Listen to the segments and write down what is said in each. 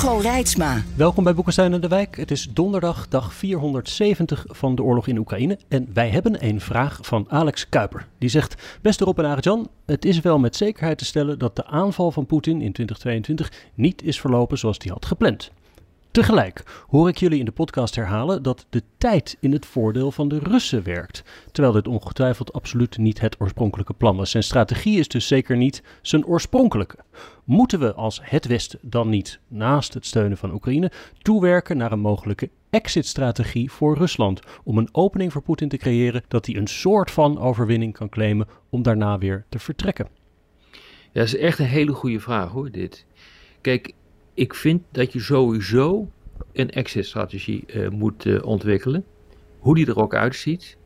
Hugo. Welkom bij Boekenstein en de Wijk. Het is donderdag, dag 470 van de oorlog in Oekraïne. En wij hebben een vraag van Alex Kuiper. Die zegt, beste Rob en Arjan, het is wel met zekerheid te stellen dat de aanval van Poetin in 2022 niet is verlopen zoals hij had gepland. Tegelijk hoor ik jullie in de podcast herhalen dat de tijd in het voordeel van de Russen werkt. Terwijl dit ongetwijfeld absoluut niet het oorspronkelijke plan was. Zijn strategie is dus zeker niet zijn oorspronkelijke. Moeten we als het Westen dan niet, naast het steunen van Oekraïne, toewerken naar een mogelijke exit-strategie voor Rusland? Om een opening voor Poetin te creëren dat hij een soort van overwinning kan claimen om daarna weer te vertrekken? Ja, dat is echt een hele goede vraag hoor, dit. Kijk, ik vind dat je sowieso een exit-strategie uh, moet uh, ontwikkelen. Hoe die er ook uitziet.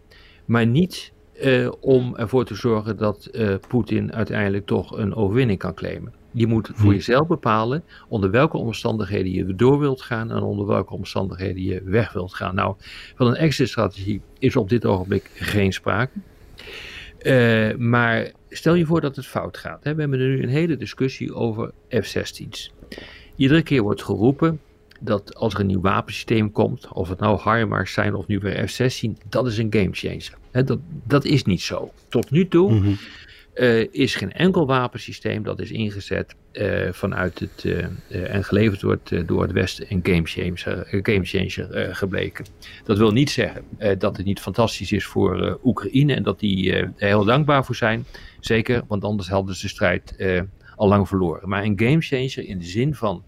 Maar niet uh, om ervoor te zorgen dat Poetin uiteindelijk toch een overwinning kan claimen. Je moet voor jezelf bepalen onder welke omstandigheden je door wilt gaan en onder welke omstandigheden je weg wilt gaan. Nou, van een exit-strategie is op dit ogenblik geen sprake. maar stel je voor dat het fout gaat. Hè? We hebben nu een hele discussie over F-16's. Iedere keer wordt geroepen dat als er een nieuw wapensysteem komt, of het nou HIMARS zijn of nu weer F-16, dat is een gamechanger. dat, dat is niet zo. Tot nu toe mm is geen enkel wapensysteem dat is ingezet uh, vanuit het uh, en geleverd wordt door het Westen een gamechanger, gamechanger gebleken. Dat wil niet zeggen dat het niet fantastisch is voor Oekraïne en dat die er heel dankbaar voor zijn. Zeker, want anders hadden ze de strijd al lang verloren. Maar een gamechanger in de zin van.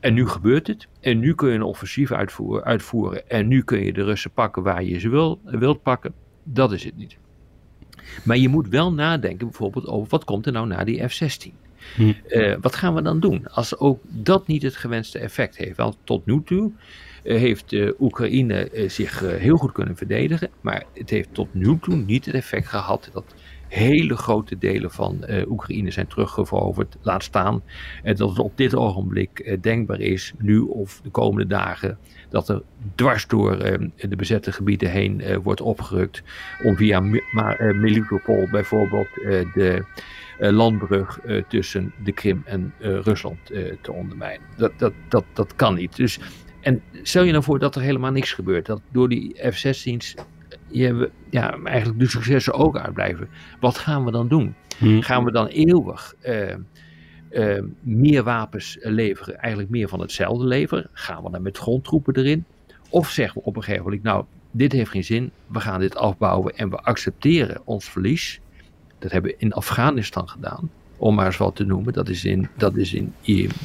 En nu gebeurt het. En nu kun je een offensief uitvoeren, uitvoeren. En nu kun je de Russen pakken waar je ze wil, wilt pakken. Dat is het niet. Maar je moet wel nadenken bijvoorbeeld over wat komt er nou na die F-16. Hm. Uh, wat gaan we dan doen als ook dat niet het gewenste effect heeft? Want tot nu toe uh, heeft uh, Oekraïne zich heel goed kunnen verdedigen. Maar het heeft tot nu toe niet het effect gehad dat hele grote delen van uh, Oekraïne zijn teruggeveroverd. Laat staan uh, dat het op dit ogenblik uh, denkbaar is, nu of de komende dagen, dat er dwars door de bezette gebieden heen wordt opgerukt. Om via Melitopol bijvoorbeeld de landbrug tussen de Krim en Rusland te ondermijnen. Dat, dat, dat, dat kan niet. Dus, en stel je nou voor dat er helemaal niks gebeurt. Dat door die F-16's je, ja, eigenlijk de successen ook uitblijven. Wat gaan we dan doen? Hmm. Gaan we dan eeuwig uh, uh, meer wapens leveren, eigenlijk meer van hetzelfde leveren? Gaan we dan met grondtroepen erin? Of zeggen we op een gegeven moment, nou, dit heeft geen zin, we gaan dit afbouwen en we accepteren ons verlies. Dat hebben we in Afghanistan gedaan, om maar eens wat te noemen. Dat is in, dat is in,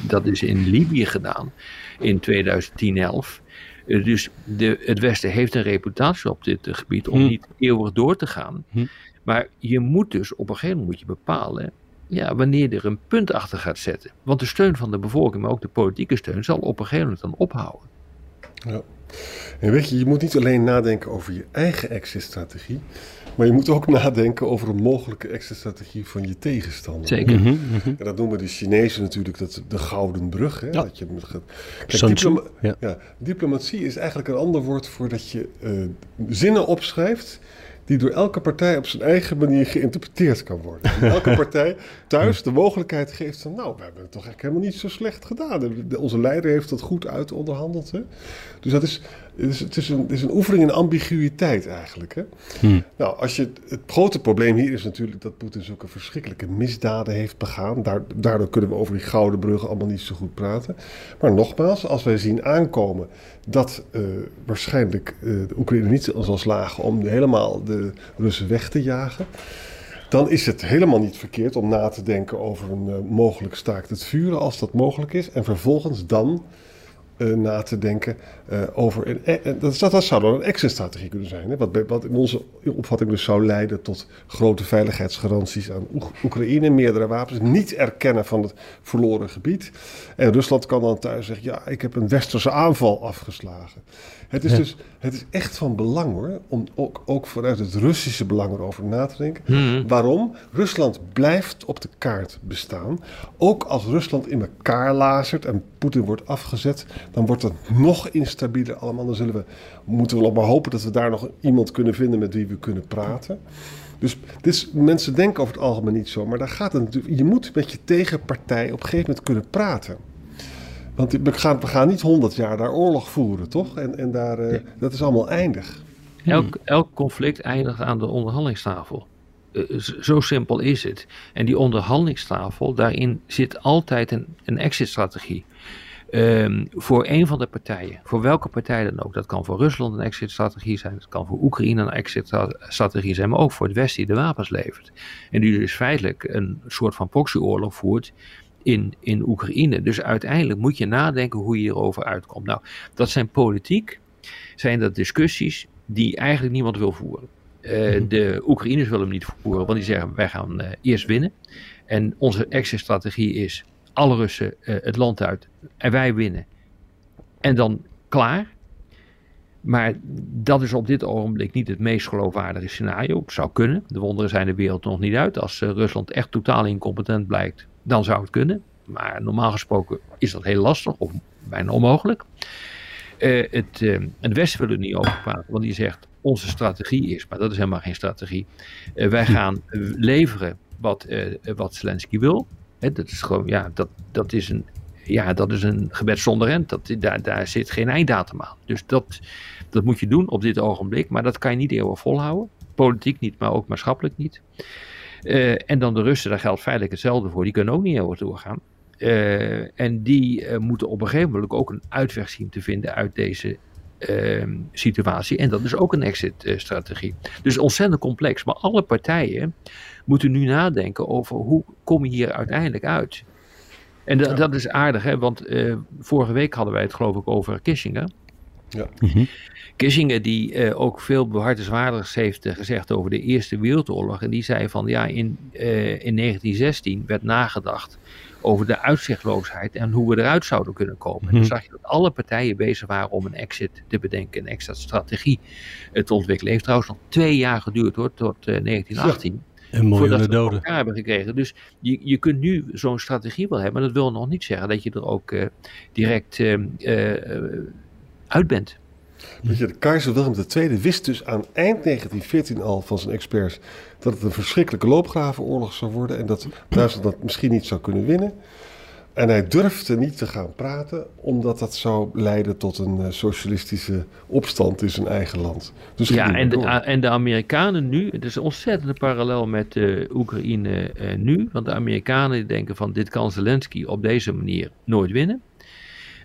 dat is in Libië gedaan in 2010-11. Eh, dus de, het Westen heeft een reputatie op dit eh, gebied om hm. niet eeuwig door te gaan. Hm. Maar je moet dus op een gegeven moment moet je bepalen ja, wanneer er een punt achter gaat zetten. Want de steun van de bevolking, maar ook de politieke steun, zal op een gegeven moment dan ophouden. Ja. En weet je, je moet niet alleen nadenken over je eigen exit-strategie, maar je moet ook nadenken over een mogelijke exit-strategie van je tegenstander. Zeker. Mhm, mhm. En dat noemen de Chinezen natuurlijk dat de gouden brug. Hè? Dat je, Kijk, ja. ja. diplomatie is eigenlijk een ander woord voor dat je uh, zinnen opschrijft die door elke partij op zijn eigen manier geïnterpreteerd kan worden. En elke partij thuis de mogelijkheid geeft van, nou, we hebben het toch eigenlijk helemaal niet zo slecht gedaan. onze leider heeft dat goed uit onderhandeld. Hè? Dus dat is, het is, het, is een, het is een oefening in ambiguïteit eigenlijk. Hè? Hmm. Nou, als je, het grote probleem hier is natuurlijk dat Poetin zulke verschrikkelijke misdaden heeft begaan. daardoor kunnen we over die gouden bruggen allemaal niet zo goed praten. Maar nogmaals, als wij zien aankomen dat uh, waarschijnlijk uh, de Oekraïne niet zal slagen om helemaal de Russen weg te jagen dan is het helemaal niet verkeerd om na te denken over een uh, mogelijk staakt het vuren als dat mogelijk is. En vervolgens dan na te denken uh, over. Een, dat, dat, zou dan een exit-strategie kunnen zijn. Hè? Wat, wat, in onze opvatting dus zou leiden tot grote veiligheidsgaranties aan Oekraïne, meerdere wapens, niet erkennen van het verloren gebied. En Rusland kan dan thuis zeggen: ja, ik heb een westerse aanval afgeslagen. Het is dus het is echt van belang hoor, om ook, ook vanuit het Russische belang erover na te denken. Hmm. Waarom? Rusland blijft op de kaart bestaan. Ook als Rusland in elkaar lazert en Poetin wordt afgezet, dan wordt het nog instabieler allemaal. Dan zullen we, moeten we nog maar hopen dat we daar nog iemand kunnen vinden met wie we kunnen praten. Dus dit mensen denken over het algemeen niet zo, maar daar gaat het natuurlijk. Je moet met je tegenpartij op een gegeven moment kunnen praten. Want we gaan, we gaan niet honderd jaar daar oorlog voeren, toch? En, en daar, uh, dat is allemaal eindig. Elk, elk conflict eindigt aan de onderhandelingstafel. Uh, zo simpel is het. En die onderhandelingstafel, daarin zit altijd een, een exit-strategie. Um, voor een van de partijen, voor welke partij dan ook. Dat kan voor Rusland een exit-strategie zijn, dat kan voor Oekraïne een exit-strategie zijn, maar ook voor het Westen die de wapens levert. En die dus feitelijk een soort van proxyoorlog voert in, in Oekraïne. Dus uiteindelijk moet je nadenken hoe je hierover uitkomt. Nou, dat zijn politiek, zijn dat discussies die eigenlijk niemand wil voeren. Uh, de Oekraïners willen hem niet voeren, want die zeggen wij gaan uh, eerst winnen. En onze exit-strategie is alle Russen uh, het land uit en wij winnen. En dan klaar. Maar dat is op dit ogenblik niet het meest geloofwaardige scenario. Het zou kunnen. De wonderen zijn de wereld nog niet uit. Als Rusland echt totaal incompetent blijkt, dan zou het kunnen. Maar normaal gesproken is dat heel lastig of bijna onmogelijk. Uh, het, uh, het Westen wil er niet over praten, want die zegt onze strategie is, maar dat is helemaal geen strategie. Uh, wij gaan leveren wat, wat Zelensky wil. Hè, dat is gewoon, ja, dat, dat is een, ja, dat is een gebed zonder end. Dat, daar, daar zit geen einddatum aan. Dus dat, dat moet je doen op dit ogenblik, maar dat kan je niet eeuwig volhouden. Politiek niet, maar ook maatschappelijk niet. Uh, en dan de Russen, daar geldt feitelijk hetzelfde voor. Die kunnen ook niet heel doorgaan. Uh, en die uh, moeten op een gegeven moment ook een uitweg zien te vinden uit deze ehm, situatie. En dat is ook een exit-strategie. dus ontzettend complex. Maar alle partijen moeten nu nadenken over hoe kom je hier uiteindelijk uit. En ja. dat is aardig, hè? want vorige week hadden wij het geloof ik over Kissinger. Ja. Mm Kissinger, die uh, ook veel behartenswaardigs heeft uh, gezegd over de Eerste Wereldoorlog. En die zei van ja, in, uh, in 1916 werd nagedacht over de uitzichtloosheid en hoe we eruit zouden kunnen komen. Mm -hmm. En dan zag je dat alle partijen bezig waren om een exit te bedenken, een exit-strategie te ontwikkelen. Heeft trouwens nog twee jaar geduurd hoor, tot 1918. Ja. En miljoenen doden. elkaar hebben gekregen. Dus je, je kunt nu zo'n strategie wel hebben, maar dat wil nog niet zeggen dat je er ook direct uit bent. Weet je, de keizer Willem II wist dus aan eind 1914 al van zijn experts dat het een verschrikkelijke loopgravenoorlog zou worden en dat Duitsland dat misschien niet zou kunnen winnen. En hij durfde niet te gaan praten, omdat dat zou leiden tot een uh, socialistische opstand in zijn eigen land. Dus ja, en de, en de Amerikanen nu, het is een ontzettende parallel met uh, Oekraïne uh, nu, want de Amerikanen denken van dit kan Zelensky op deze manier nooit winnen.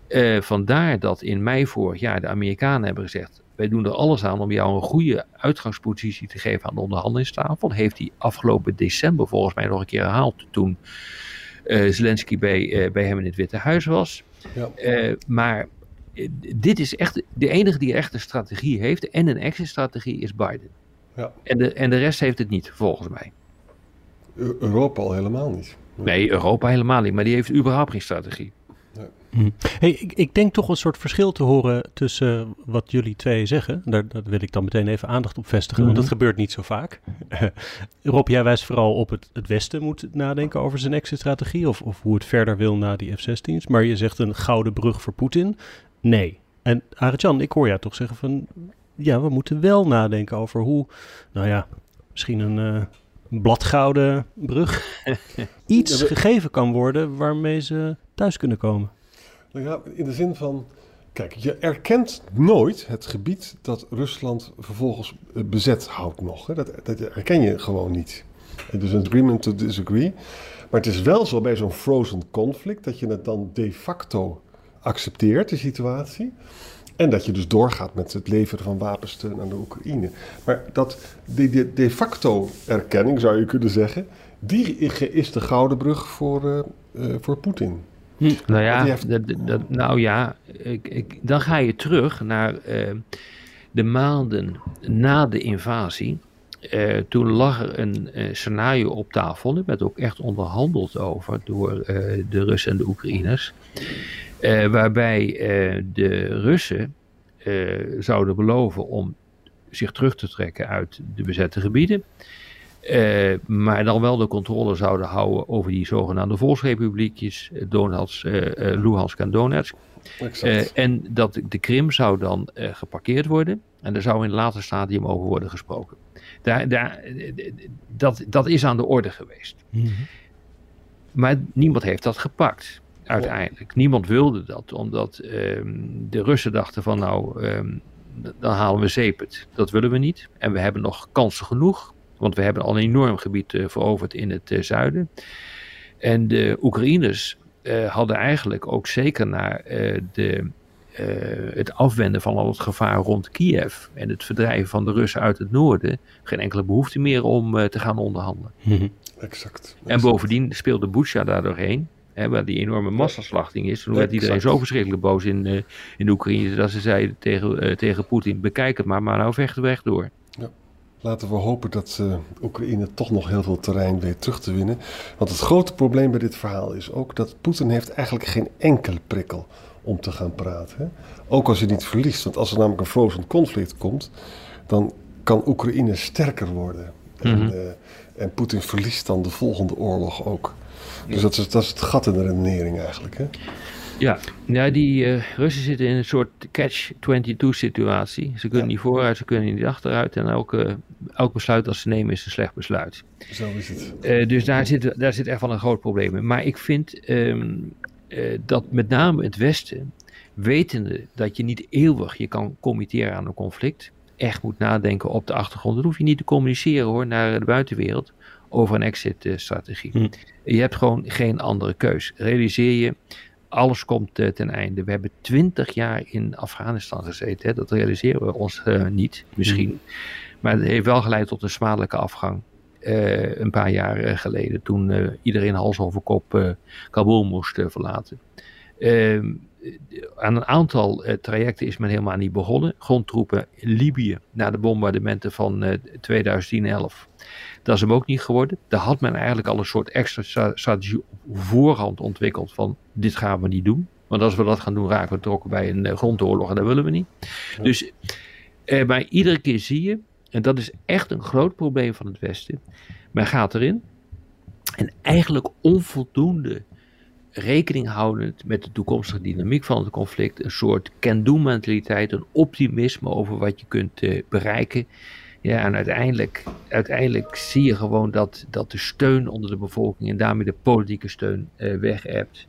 Uh, vandaar dat in mei vorig jaar de Amerikanen hebben gezegd: wij doen er alles aan om jou een goede uitgangspositie te geven aan de onderhandelingstafel. Heeft hij afgelopen december volgens mij nog een keer herhaald toen uh, Zelensky bij, uh, bij hem in het Witte Huis was. Ja. maar dit is echt de enige die echt een strategie heeft en een exit-strategie is Biden. Ja. En, de, en de rest heeft het niet, volgens mij. Europa al helemaal niet. Nee, Europa helemaal niet, maar die heeft überhaupt geen strategie. Hm. Hey, ik, ik, denk toch een soort verschil te horen tussen wat jullie twee zeggen. Daar, daar wil ik dan meteen even aandacht op vestigen, want dat mhm. gebeurt niet zo vaak. Rob, jij wijst vooral op het, het Westen moet nadenken over zijn exit-strategie of, of hoe het verder wil na die F-16's. Maar je zegt een gouden brug voor Poetin. Nee. En Arjan, ik hoor jou toch zeggen van, ja, we moeten wel nadenken over hoe, nou ja, misschien een... Uh, bladgouden brug iets gegeven kan worden waarmee ze thuis kunnen komen. Nou in de zin van, kijk, je erkent nooit het gebied dat Rusland vervolgens eh, bezet houdt nog. Dat, dat erken je gewoon niet. Het is een agreement to disagree. Maar het is wel zo bij zo'n frozen conflict dat je het dan de facto accepteert, de situatie. En dat je dus doorgaat met het leveren van wapensteun aan de Oekraïne. Maar dat, die, de facto erkenning, zou je kunnen zeggen, die is de gouden brug voor, uh, uh, voor Poetin. Hm. Nou ja, nou ja ik, ik, dan ga je terug naar de maanden na de invasie. Uh, toen lag er een uh, scenario op tafel. Er werd ook echt onderhandeld over door de Russen en de Oekraïners. waarbij de Russen zouden beloven om zich terug te trekken uit de bezette gebieden. Maar dan wel de controle zouden houden over die zogenaamde volksrepubliekjes, Donetsk, Luhansk en Donetsk. en dat de Krim zou dan geparkeerd worden. En er zou in een later stadium over worden gesproken. Daar, daar, dat, dat is aan de orde geweest. Mhm. Maar niemand heeft dat gepakt, uiteindelijk. Niemand wilde dat, omdat ehm, de Russen dachten van nou, ehm, dan halen we Zepet. Dat willen we niet. En we hebben nog kansen genoeg, want we hebben al een enorm gebied uh, veroverd in het uh, zuiden. En de Oekraïners uh, hadden eigenlijk ook zeker naar de uh, het afwenden van al het gevaar rond Kiev en het verdrijven van de Russen uit het noorden geen enkele behoefte meer om uh, te gaan onderhandelen. Mhm. Exact, En bovendien speelde Bucha daar doorheen, hè, waar die enorme massaslachting is. Toen werd iedereen zo verschrikkelijk boos in, uh, in Oekraïne dat ze zeiden tegen, tegen Poetin: bekijk het maar, maar nou vecht de weg door. Laten we hopen dat uh, Oekraïne toch nog heel veel terrein weet terug te winnen. Want het grote probleem bij dit verhaal is ook dat Poetin heeft eigenlijk geen enkele prikkel om te gaan praten. Ook als je niet verliest. Want als er namelijk een frozen conflict komt, dan kan Oekraïne sterker worden. En, mhm. eh, en Poetin verliest dan de volgende oorlog ook. Dus dat is, dat is het gat in de redenering eigenlijk. Hè? Ja, ja die uh, Russen zitten in een soort catch-22 situatie. Ze kunnen niet vooruit, ze kunnen niet achteruit. En elke, elk besluit dat ze nemen is een slecht besluit. Zo is het. Uh, dus daar zit, daar zit echt wel een groot probleem in. Maar ik vind um, uh, dat met name het Westen, wetende dat je niet eeuwig je kan committeren aan een conflict, echt moet nadenken op de achtergrond. Dan hoef je niet te communiceren hoor naar de buitenwereld over een exit-strategie. Hm. Je hebt gewoon geen andere keus. Realiseer je, alles komt uh, ten einde. We hebben twintig jaar in Afghanistan gezeten. Hè? Dat realiseren we ons uh, niet, misschien. Hm. Maar het heeft wel geleid tot een smadelijke afgang. Uh, een paar jaar geleden, toen iedereen hals over kop Kabul moest verlaten. Ehm, aan een aantal trajecten is men helemaal niet begonnen. Grondtroepen in Libië na de bombardementen van 2011. Dat is hem ook niet geworden. Daar had men eigenlijk al een soort extra strategie op voorhand ontwikkeld van dit gaan we niet doen. Want als we dat gaan doen raken we betrokken bij een uh, grondoorlog en dat willen we niet. Dus eh, maar iedere keer zie je, en dat is echt een groot probleem van het Westen, men gaat erin en eigenlijk onvoldoende rekening houdend met de toekomstige dynamiek van het conflict, een soort can-do mentaliteit, een optimisme over wat je kunt uh, bereiken. Ja, en uiteindelijk, uiteindelijk zie je gewoon dat, dat de steun onder de bevolking en daarmee de politieke steun uh, weg hebt.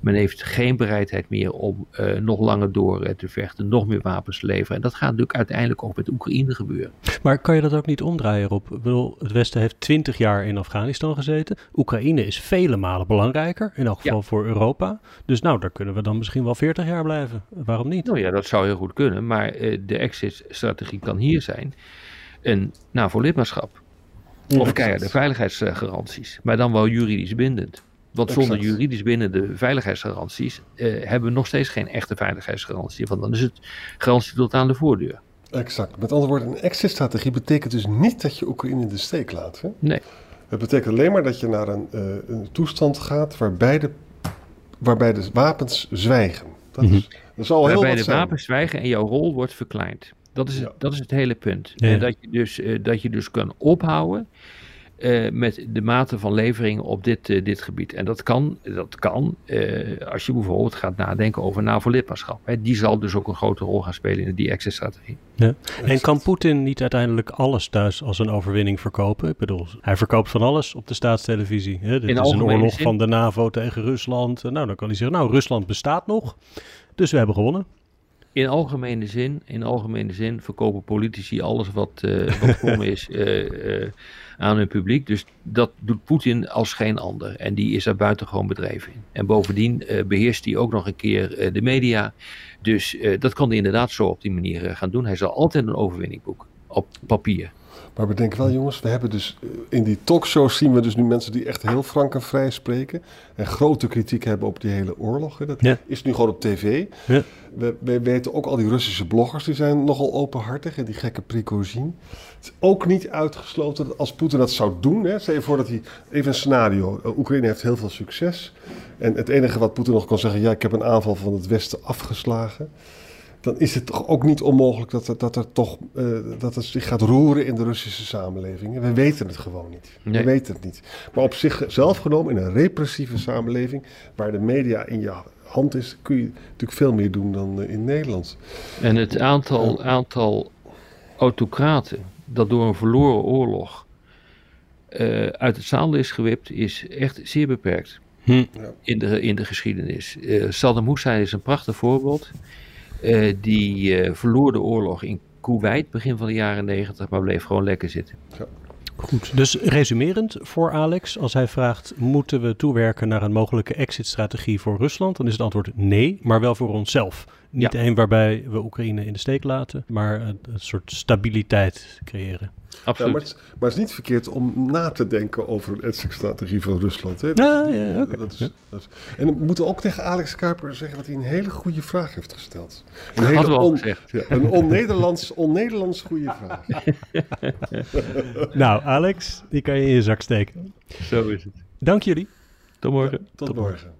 Men heeft geen bereidheid meer om uh, nog langer door uh, te vechten, nog meer wapens te leveren. En dat gaat natuurlijk uiteindelijk ook met Oekraïne gebeuren. Maar kan je dat ook niet omdraaien, Rob? Ik bedoel, het Westen heeft twintig jaar in Afghanistan gezeten. Oekraïne is vele malen belangrijker, in elk geval ja. voor Europa. Dus nou, daar kunnen we dan misschien wel veertig jaar blijven. Waarom niet? Nou ja, dat zou heel goed kunnen. Maar de exit-strategie kan hier zijn een NAVO-lidmaatschap. Of de veiligheidsgaranties. Maar dan wel juridisch bindend. Want zonder juridisch bindende veiligheidsgaranties eh, hebben we nog steeds geen echte veiligheidsgarantie. Want dan is het garantie tot aan de voordeur. Exact. Met andere woorden, een exit-strategie betekent dus niet dat je Oekraïne in de steek laat. Hè? Nee. Het betekent alleen maar dat je naar een, uh, een toestand gaat waarbij de, waarbij de wapens zwijgen. Dat, is, dat zal heel waarbij de zijn. wapens zwijgen en jouw rol wordt verkleind. Dat is, het, dat is het hele punt. Ja. dat, je dus, uh, dat je dus kan ophouden uh, met de mate van leveringen op dit, uh, dit gebied. En dat kan, dat kan als je bijvoorbeeld gaat nadenken over NAVO-lidmaatschap. Die zal dus ook een grote rol gaan spelen in die exit-strategie. Ja. En kan Poetin niet uiteindelijk alles thuis als een overwinning verkopen? Ik bedoel, hij verkoopt van alles op de staatstelevisie. Hè? Dit in is een oorlog zin. van de NAVO tegen Rusland. Nou, dan kan hij zeggen, nou, Rusland bestaat nog, dus we hebben gewonnen. In algemene zin, in algemene zin verkopen politici alles wat, uh, wat is uh, uh, aan hun publiek. Dus dat doet Poetin als geen ander. En die is daar buitengewoon bedreven in. En bovendien beheerst hij ook nog een keer de media. Dus dat kan hij inderdaad zo op die manier gaan doen. Hij zal altijd een overwinning boeken. Op papier. Maar we denken wel, jongens, we hebben dus eh, in die talkshows zien we dus nu mensen die echt heel frank en vrij spreken. En grote kritiek hebben op die hele oorlog. Hè. Dat is nu gewoon op tv. Ja. We, we, weten ook al die Russische bloggers, die zijn nogal openhartig. En die gekke Prigozhin. Het is ook niet uitgesloten dat als Poetin dat zou doen. Hè, stel je voor dat hij, even een scenario. Uh, Oekraïne heeft heel veel succes. En het enige wat Poetin nog kan zeggen, ja, ik heb een aanval van het Westen afgeslagen dan is het toch ook niet onmogelijk dat er, dat er toch uh, dat het zich gaat roeren in de Russische samenleving. We weten het gewoon niet. We weten het niet. Maar op zichzelf genomen, in een repressieve samenleving, waar de media in je hand is, kun je natuurlijk veel meer doen dan uh, in Nederland. En het aantal, aantal autocraten dat door een verloren oorlog uh, uit het zadel is gewipt, is echt zeer beperkt. Hm. In, de, in de geschiedenis. Saddam Hussein is een prachtig voorbeeld. Uh, die uh, verloor de oorlog in Kuwait begin van de jaren negentig, maar bleef gewoon lekker zitten. Ja. Goed, dus resumerend voor Alex, als hij vraagt: moeten we toewerken naar een mogelijke exit-strategie voor Rusland? Dan is het antwoord nee, maar wel voor onszelf. Niet één waarbij we Oekraïne in de steek laten, maar een, een soort stabiliteit creëren. Absoluut. maar, het, maar, het, is niet verkeerd om na te denken over een exit-strategie van Rusland. Hè? Ja, ja, okay. dat is, dat is, en we moeten ook tegen Alex Kuiper zeggen dat hij een hele goede vraag heeft gesteld. Een hele on, ja, een on-Nederlands on goede vraag. nou, Alex, die kan je in je zak steken. Zo is het. Dank jullie. Tot morgen. tot, tot, morgen.